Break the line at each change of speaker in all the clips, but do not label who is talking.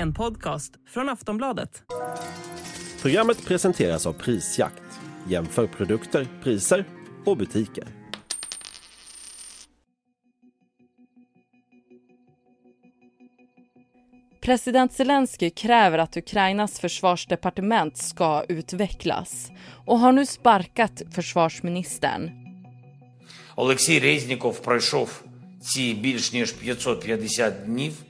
En podcast från Aftonbladet.
Programmet presenteras av Prisjakt. Jämför produkter, priser och butiker.
President Zelensky kräver att Ukrainas försvarsdepartement ska utvecklas och har nu sparkat försvarsministern.
Олексій Резніков пройшов ці більш ніж 550 днів повномасштабної війни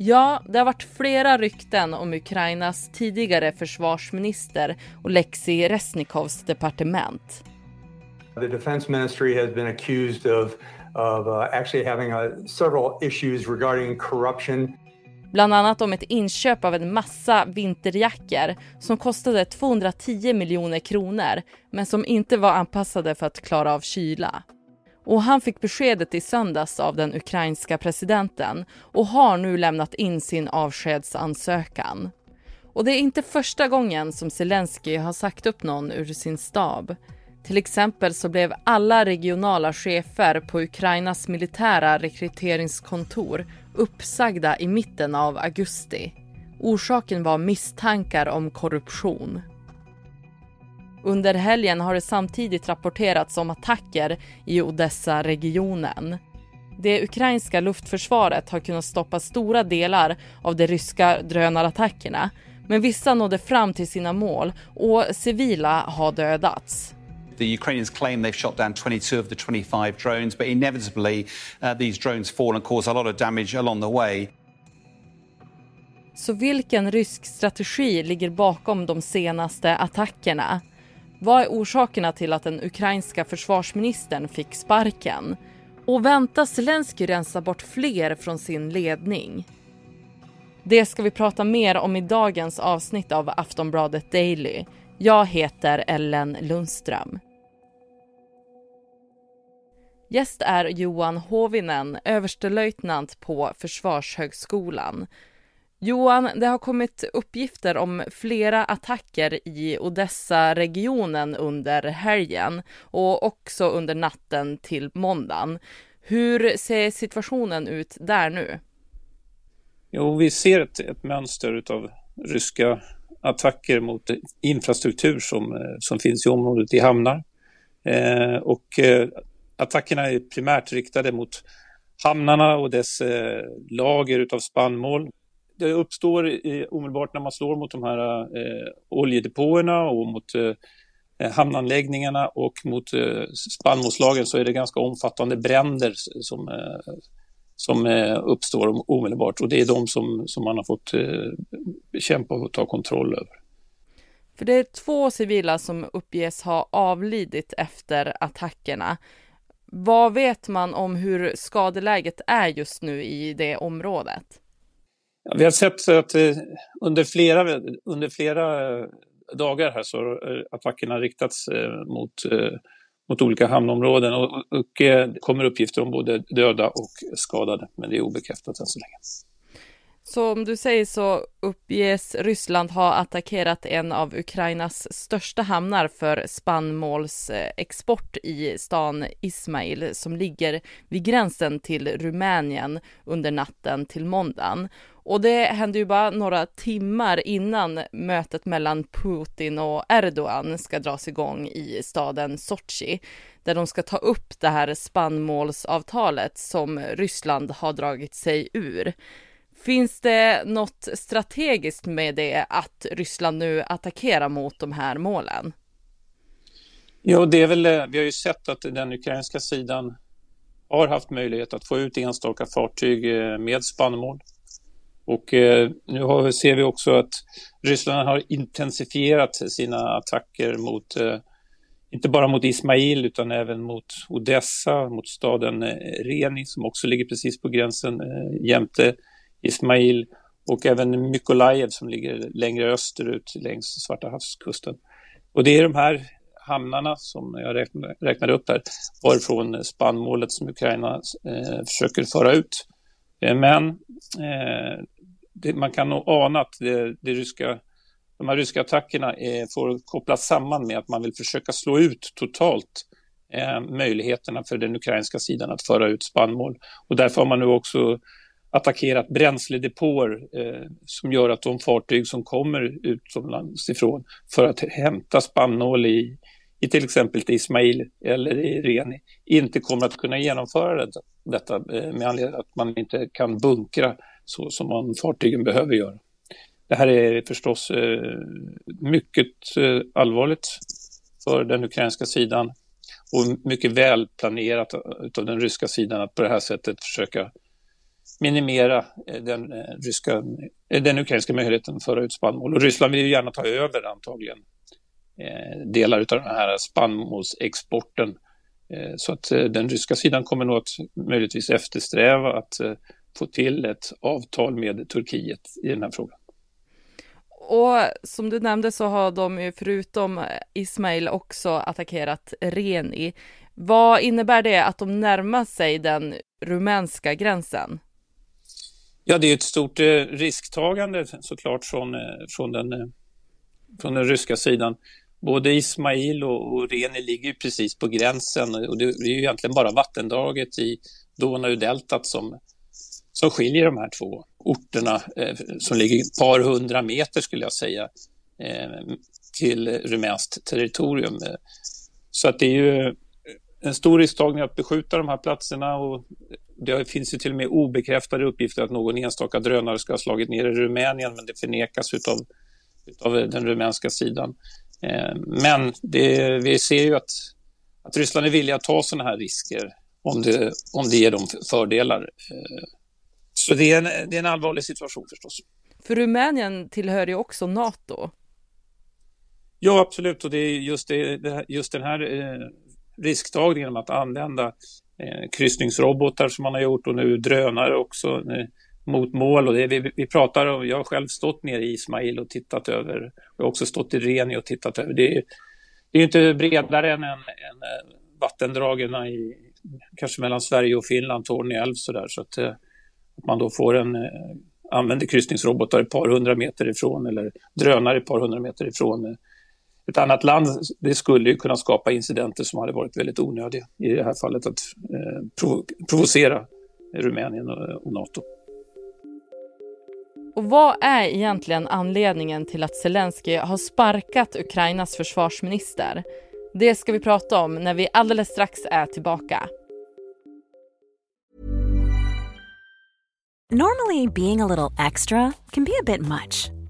Ja, det har varit flera rykten om Ukrainas tidigare försvarsminister Oleksij Resnikovs departement.
The defense ministry has been accused of, of uh, actually having uh, several issues regarding corruption.
Bland annat om ett inköp av en massa vinterjackor som kostade 210 miljoner kronor men som inte var anpassade för att klara av kyla. Och han fick beskedet i söndags av den ukrainska presidenten och har nu lämnat in sin avskedsansökan. Och det är inte första gången som Zelensky har sagt upp någon ur sin stab. Till exempel så blev alla regionala chefer på Ukrainas militära rekryteringskontor uppsagda i mitten av augusti. Orsaken var misstankar om korruption. Under helgen har det samtidigt rapporterats om attacker i Odessa-regionen. Det ukrainska luftförsvaret har kunnat stoppa stora delar av de ryska drönarattackerna men vissa nådde fram till sina mål och civila har dödats.
The Ukrainians claim they've shot down 22 of the 25 drones, but inevitably uh, these drones fall and cause a lot of damage along the way.
Så vilken rysk strategi ligger bakom de senaste attackerna? Vad är orsakerna till att den ukrainska försvarsministern fick sparken? Och väntas Zelenskyj rensa bort fler från sin ledning? Det ska vi prata mer om i dagens avsnitt av Aftonbladet Daily. Jag heter Ellen Lundström. Gäst är Johan Hovinen, överstelöjtnant på Försvarshögskolan. Johan, det har kommit uppgifter om flera attacker i Odessa-regionen under helgen och också under natten till måndagen. Hur ser situationen ut där nu?
Jo, vi ser ett, ett mönster av ryska attacker mot infrastruktur som, eh, som finns i området i hamnar. Eh, och eh, attackerna är primärt riktade mot hamnarna och dess eh, lager utav spannmål det uppstår i, omedelbart när man slår mot de här eh, oljedepåerna och mot eh, eh hamnanläggningarna och mot eh, spannmålslagen så är det ganska omfattande bränder som, eh, som eh, uppstår omedelbart och det är de som, som man har fått eh, och ta kontroll över.
För det är två civila som uppges ha avlidit efter attackerna. Vad vet man om hur skadeläget är just nu i det området?
Vi har sett att under flera, under flera eh, dagar här så eh, har attackerna riktats eh, mot, mot olika hamnområden och, och det kommer uppgifter om både döda och skadade, men det är obekräftat än så länge.
Så om du säger så uppges Ryssland ha attackerat en av Ukrainas största hamnar för spannmålsexport i stan Ismail som ligger vid gränsen till Rumänien under natten till måndagen. Och det hände ju bara några timmar innan mötet mellan Putin och Erdogan ska dras igång i staden Sochi, där de ska ta upp det här spannmålsavtalet som Ryssland har dragit sig ur. Finns det något strategiskt med det att Ryssland nu attackerar mot de här målen?
Ja, det är väl, eh, vi har ju sett att den ukrainska sidan har haft möjlighet att få ut enstaka fartyg eh, med spannmål. Och eh, nu har, ser vi också att Ryssland har intensifierat sina attacker mot, inte bara mot Ismail utan även mot Odessa, mot staden Reni som också ligger precis på gränsen jämte Ismail och även Mykolajev som ligger längre österut längs Svarta havskusten. Och det är de här hamnarna som jag räknade upp här, varifrån spannmålet som Ukraina eh, försöker föra ut. Eh, men eh, det, man kan nog ana att det, det ryska, de här ryska attackerna eh, får kopplas samman med att man vill försöka slå ut totalt eh, möjligheterna för den ukrainska sidan att föra ut spannmål. Och därför har man nu också attackerat bränsledepåer eh, som gör att de fartyg som kommer utomlands ifrån för att hämta spannmål i, i till exempel Ismail eller i Reni inte kommer att kunna genomföra detta, detta eh, med anledning att man inte kan bunkra så som man fartygen behöver göra. Det här är förstås eh, mycket eh, allvarligt för den ukrainska sidan och mycket väl planerat av den ryska sidan att på det här sättet försöka minimera eh, den, eh, ryska, eh, den ukrainska möjligheten att föra ut spannmål. Och Ryssland vill ju gärna ta över antagligen delar av den här spannmålsexporten. Så att den ryska sidan kommer nog att möjligtvis eftersträva att få till ett avtal med Turkiet i den här frågan.
Och som du nämnde så har de ju förutom Ismail också attackerat Reni. Vad innebär det att de närmar sig den rumänska gränsen?
Ja, det är ett stort eh, risktagande såklart från, eh, från, den, eh, från den ryska sidan. Både Ismail och, och Reni ligger precis på gränsen och det är ju egentligen bara vattendraget i Donaudeltat som, som skiljer de här två orterna eh, som ligger ett par hundra meter skulle jag säga eh, till rumänskt territorium. Så att det är ju en stor risktagning att beskjuta de här platserna och det finns ju till och med obekräftade uppgifter att någon enstaka drönare ska ha slagit ner i Rumänien men det förnekas utav, utav den rumänska sidan. Eh, men det, vi ser ju att, att Ryssland är villiga att ta sådana här risker om det, om det ger dem fördelar. Eh, så det är, en, det är en allvarlig situation förstås.
För Rumänien tillhör ju också NATO.
Ja, absolut. Och det är just, det, just den här eh, risktagningen med att använda eh, kryssningsrobotar som man har gjort och nu drönare också eh, mot mål. Och det, vi, vi pratar om, jag har själv stått nere i Ismail och tittat över, jag har också stått i Reni och tittat över. Det är, det är inte bredare än, än, än eh, vattendragen i, kanske mellan Sverige och Finland, Torne älv sådär. Så att, eh, att man då får en, eh, använder kryssningsrobotar ett par hundra meter ifrån eller drönare ett par hundra meter ifrån ett annat land, det skulle ju kunna skapa incidenter som hade varit väldigt onödiga. I det här fallet att eh, provo provocera Rumänien och, och NATO.
Och vad är egentligen anledningen till att Zelensky har sparkat Ukrainas försvarsminister? Det ska vi prata om när vi alldeles strax är tillbaka.
Normally being a little extra can be a bit much.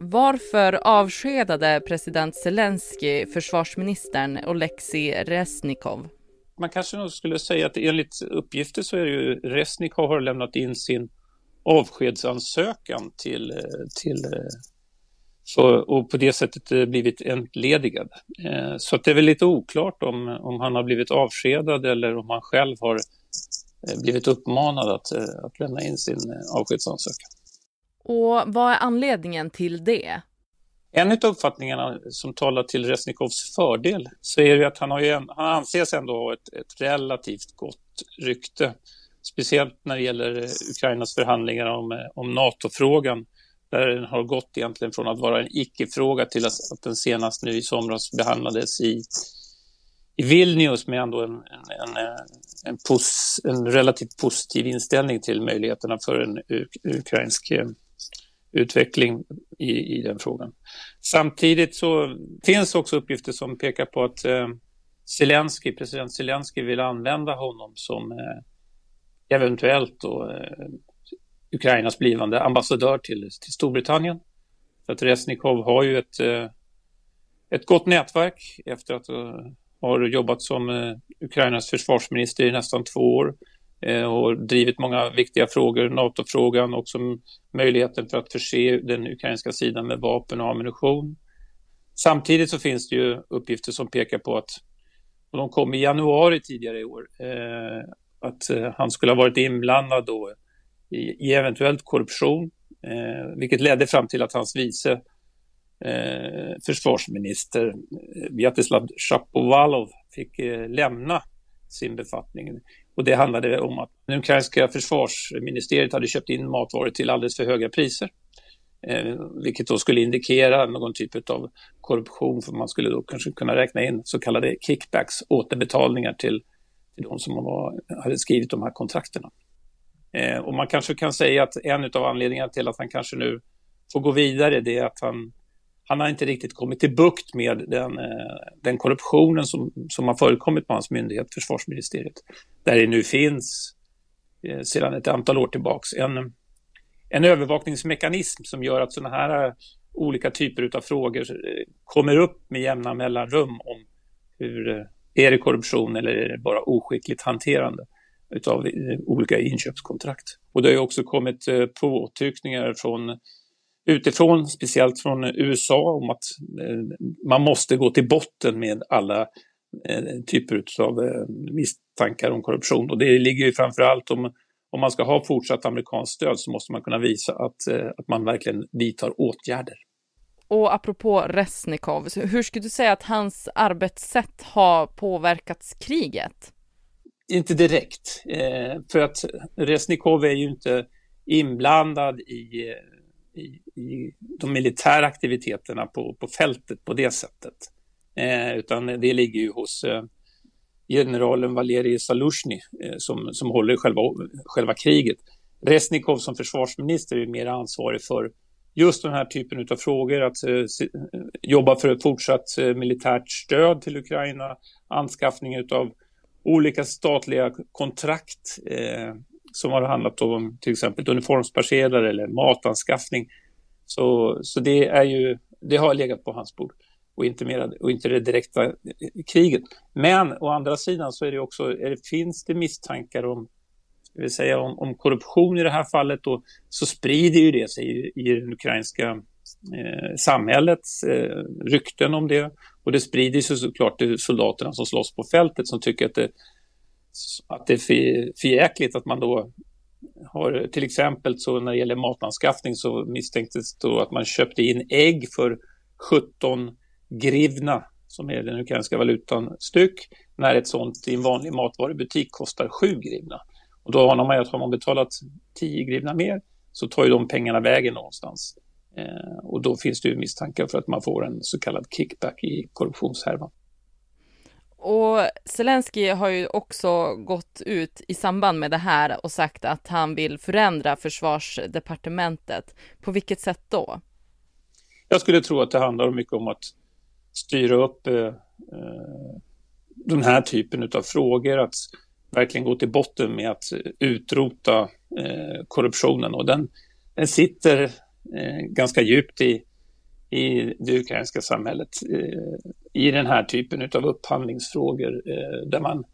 Varför avskedade president Zelensky försvarsministern Oleksiy Resnikov?
Man kanske nog skulle säga att enligt uppgifter så är det ju Resnikov har lämnat in sin avskedsansökan till, till så, och på det sättet eh, blivit entledigad. Eh, så att det är väl lite oklart om, om han har blivit avskedad eller om han själv har eh, blivit uppmanad att, att lämna in sin avskedsansökan.
Och vad är anledningen till det?
En av uppfattningarna som talar till Resnikovs fördel så är det att han, har ju, han anses ändå ha ett, ett relativt gott rykte. Speciellt när det gäller Ukrainas förhandlingar om, om NATO-frågan. Där den har gått egentligen från att vara en icke-fråga till att, att den senast nu i somras behandlades i, i Vilnius med ändå en, en, en, en, pos, en relativt positiv inställning till möjligheterna för en ukrainsk eh, utveckling i, i den frågan. Samtidigt så finns också uppgifter som pekar på att eh, Zelensky, president Zelensky vill använda honom som eh, eventuellt då, eh, Ukrainas blivande ambassadör till, till Storbritannien. För att Resnikov har ju ett, eh, ett gott nätverk efter att ha jobbat som eh, Ukrainas försvarsminister i nästan två år. Eh, och drivit många viktiga frågor, NATO-frågan, också möjligheten för att förse den ukrainska sidan med vapen och ammunition. Samtidigt så finns det ju uppgifter som pekar på att, och de kom i januari tidigare i år, eh, att eh, han skulle ha varit inblandad då i, i eventuellt korruption, eh, vilket ledde fram till att hans vice eh, försvarsminister eh, Vyacheslav Shapovalov fick eh, lämna sin befattning. Och det handlade om att det ukrainska försvarsministeriet hade köpt in matvaror till alldeles för höga priser. Eh, vilket då skulle indikera någon typ av korruption, för man skulle då kanske kunna räkna in så kallade kickbacks, återbetalningar till, till de som var, hade skrivit de här kontrakterna. Eh, och man kanske kan säga att en av anledningarna till att han kanske nu får gå vidare, det är att han, han har inte riktigt kommit till bukt med den, eh, den korruptionen som, som har förekommit på hans myndighet, Försvarsministeriet. Där det nu finns eh, sedan ett antal år tillbaks en en övervakningsmekanism som gör att sådana här eh, olika typer av frågor kommer upp med jämna mellanrum om hur är det korruption eller är det bara oskickligt hanterande utav olika inköpskontrakt. Och det har ju också kommit påtryckningar från utifrån, speciellt från USA, om att man måste gå till botten med alla typer av misstankar om korruption. Och det ligger ju framför allt om om man ska ha fortsatt amerikanskt stöd så måste man kunna visa att, eh, att man verkligen vidtar åtgärder.
Och apropå Resnikov, hur skulle du säga att hans arbetssätt har påverkats kriget?
Inte direkt, eh, för att Resnikov är ju inte inblandad i, i, i de militära aktiviteterna på, på fältet på det sättet. Eh, utan det ligger ju hos eh, generalen Valerij Salushny eh, som, som håller själva, själva kriget. Resnikov som försvarsminister är mer ansvarig för just den här typen av frågor, att eh, eh jobba för ett fortsatt eh, militärt stöd till Ukraina, anskaffning av olika statliga kontrakt eh, som har handlat om till exempel uniformspersedlar eller matanskaffning. Så, så det är ju, det har legat på hans bord och inte, mera, och inte det direkta eh, kriget. Men å andra sidan så är det också, är det, finns det misstankar om, ska vi säga, om, om korruption i det här fallet då, så sprider ju det sig i, i det ukrainska eh, samhällets eh, rykten om det. Och det sprider sig såklart till soldaterna som slåss på fältet som tycker att det, att det är för, jäkligt att man då har till exempel så när det gäller matanskaffning så misstänktes då att man köpte in ägg för 17 grivna, som är den ukrainska valutan, styck, när ett sånt i en vanlig matvarubutik kostar 7 grivna. Och då anar man ju att har man betalat 10 grivna mer så tar ju de pengarna vägen någonstans. Eh, och då finns det ju misstankar för att man får en så kallad kickback i korruptionshärvan.
Och Zelensky har ju också gått ut i samband med det här och sagt att han vill förändra försvarsdepartementet. På vilket sätt då?
Jag skulle tro att det handlar mycket om att styra upp eh, eh, den här typen av frågor, att verkligen gå till botten med att utrota eh, korruptionen. Och den, den sitter eh, ganska djupt i, i det ukrainska samhället eh, i den här typen av upphandlingsfrågor eh, där, man,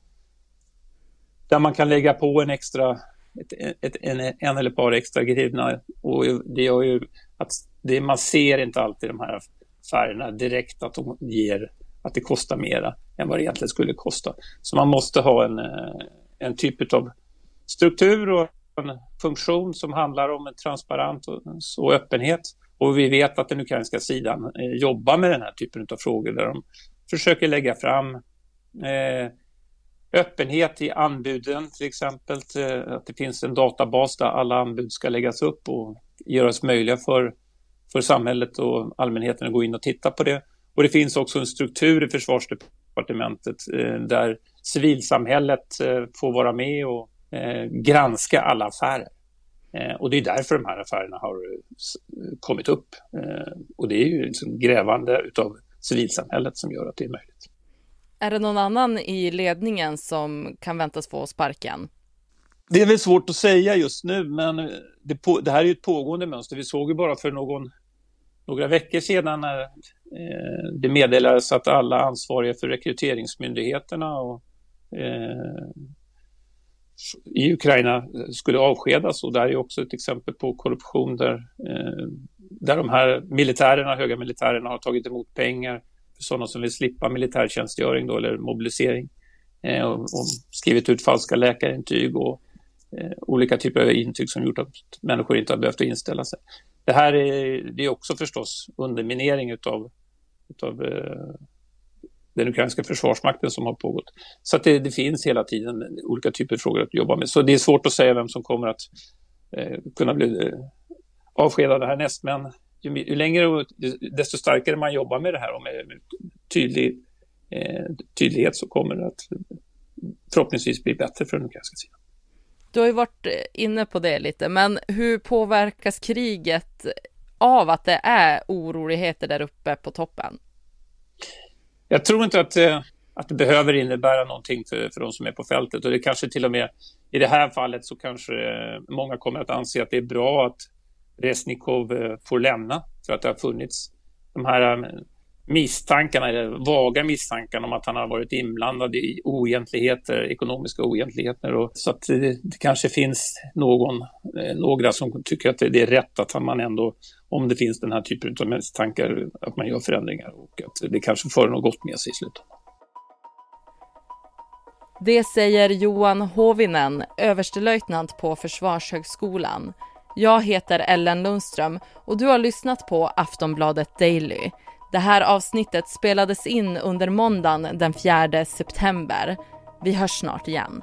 där man kan lägga på en extra ett, ett, en, en eller ett par extra grivna och det gör ju att det, man ser inte alltid de här färgerna direkt att de ger att det kostar mera än vad det egentligen skulle kosta. Så man måste ha en, eh, en typ av struktur och en funktion som handlar om en transparent och, öppenhet. Och vi vet att den ukrainska sidan eh, jobbar med den här typen av frågor där de försöker lägga fram eh, öppenhet i anbuden till exempel, eh, att det finns en databas där alla anbud ska läggas upp och göras möjliga för för samhället och allmänheten att gå in och titta på det. Och det finns också en struktur i försvarsdepartementet eh, där civilsamhället eh, får vara med och eh, granska alla affärer. Eh, och det är därför de här affärerna har kommit upp. Eh, och det är ju liksom grävande utav civilsamhället som gör att det är möjligt.
Är det någon annan i ledningen som kan väntas få sparken?
Det är väl svårt att säga just nu, men det, på, det här är ju ett pågående mönster. Vi såg ju bara för någon några veckor sedan när eh, det meddelades att alla ansvariga för rekryteringsmyndigheterna och, eh, i Ukraina skulle avskedas och där är också ett exempel på korruption där, eh, där de här militärerna, höga militärerna har tagit emot pengar för sådana som vill slippa militärtjänstgöring då, eller mobilisering eh, och, och skrivit ut falska läkarintyg och eh, olika typer av intyg som gjort att människor inte har behövt inställa sig. Det här är, det är också förstås underminering utav, utav eh, den ukrainska försvarsmakten som har pågått. Så att det, det, finns hela tiden olika typer av frågor att jobba med. Så det är svårt att säga vem som kommer att eh, kunna bli eh, avskedad härnäst. Men ju, ju längre, desto starkare man jobbar med det här och med, med tydlig, eh, tydlighet så kommer det att förhoppningsvis bli bättre för den ukrainska sidan.
Du har ju varit eh, inne på det lite, men hur påverkas kriget av att det är oroligheter där uppe på toppen?
Jag tror inte att, eh, att det behöver innebära någonting för, för de som är på fältet och det kanske till och med i det här fallet så kanske eh, många kommer att anse att det är bra att Resnikov eh, får lämna för att det har funnits de här misstankarna, eller vaga misstankarna om att han har varit inblandad i oegentligheter, ekonomiska oegentligheter. Och, så att det, det kanske finns någon, några som tycker att det är rätt att man ändå om det finns den här typen av misstankar, att man gör förändringar och att det kanske för något gott med sig i slutet.
Det säger Johan Hovinen, överstelöjtnant på Försvarshögskolan. Jag heter Ellen Lundström och du har lyssnat på Aftonbladet Daily. Det här avsnittet spelades in under måndagen den 4 september. Vi hörs snart igen.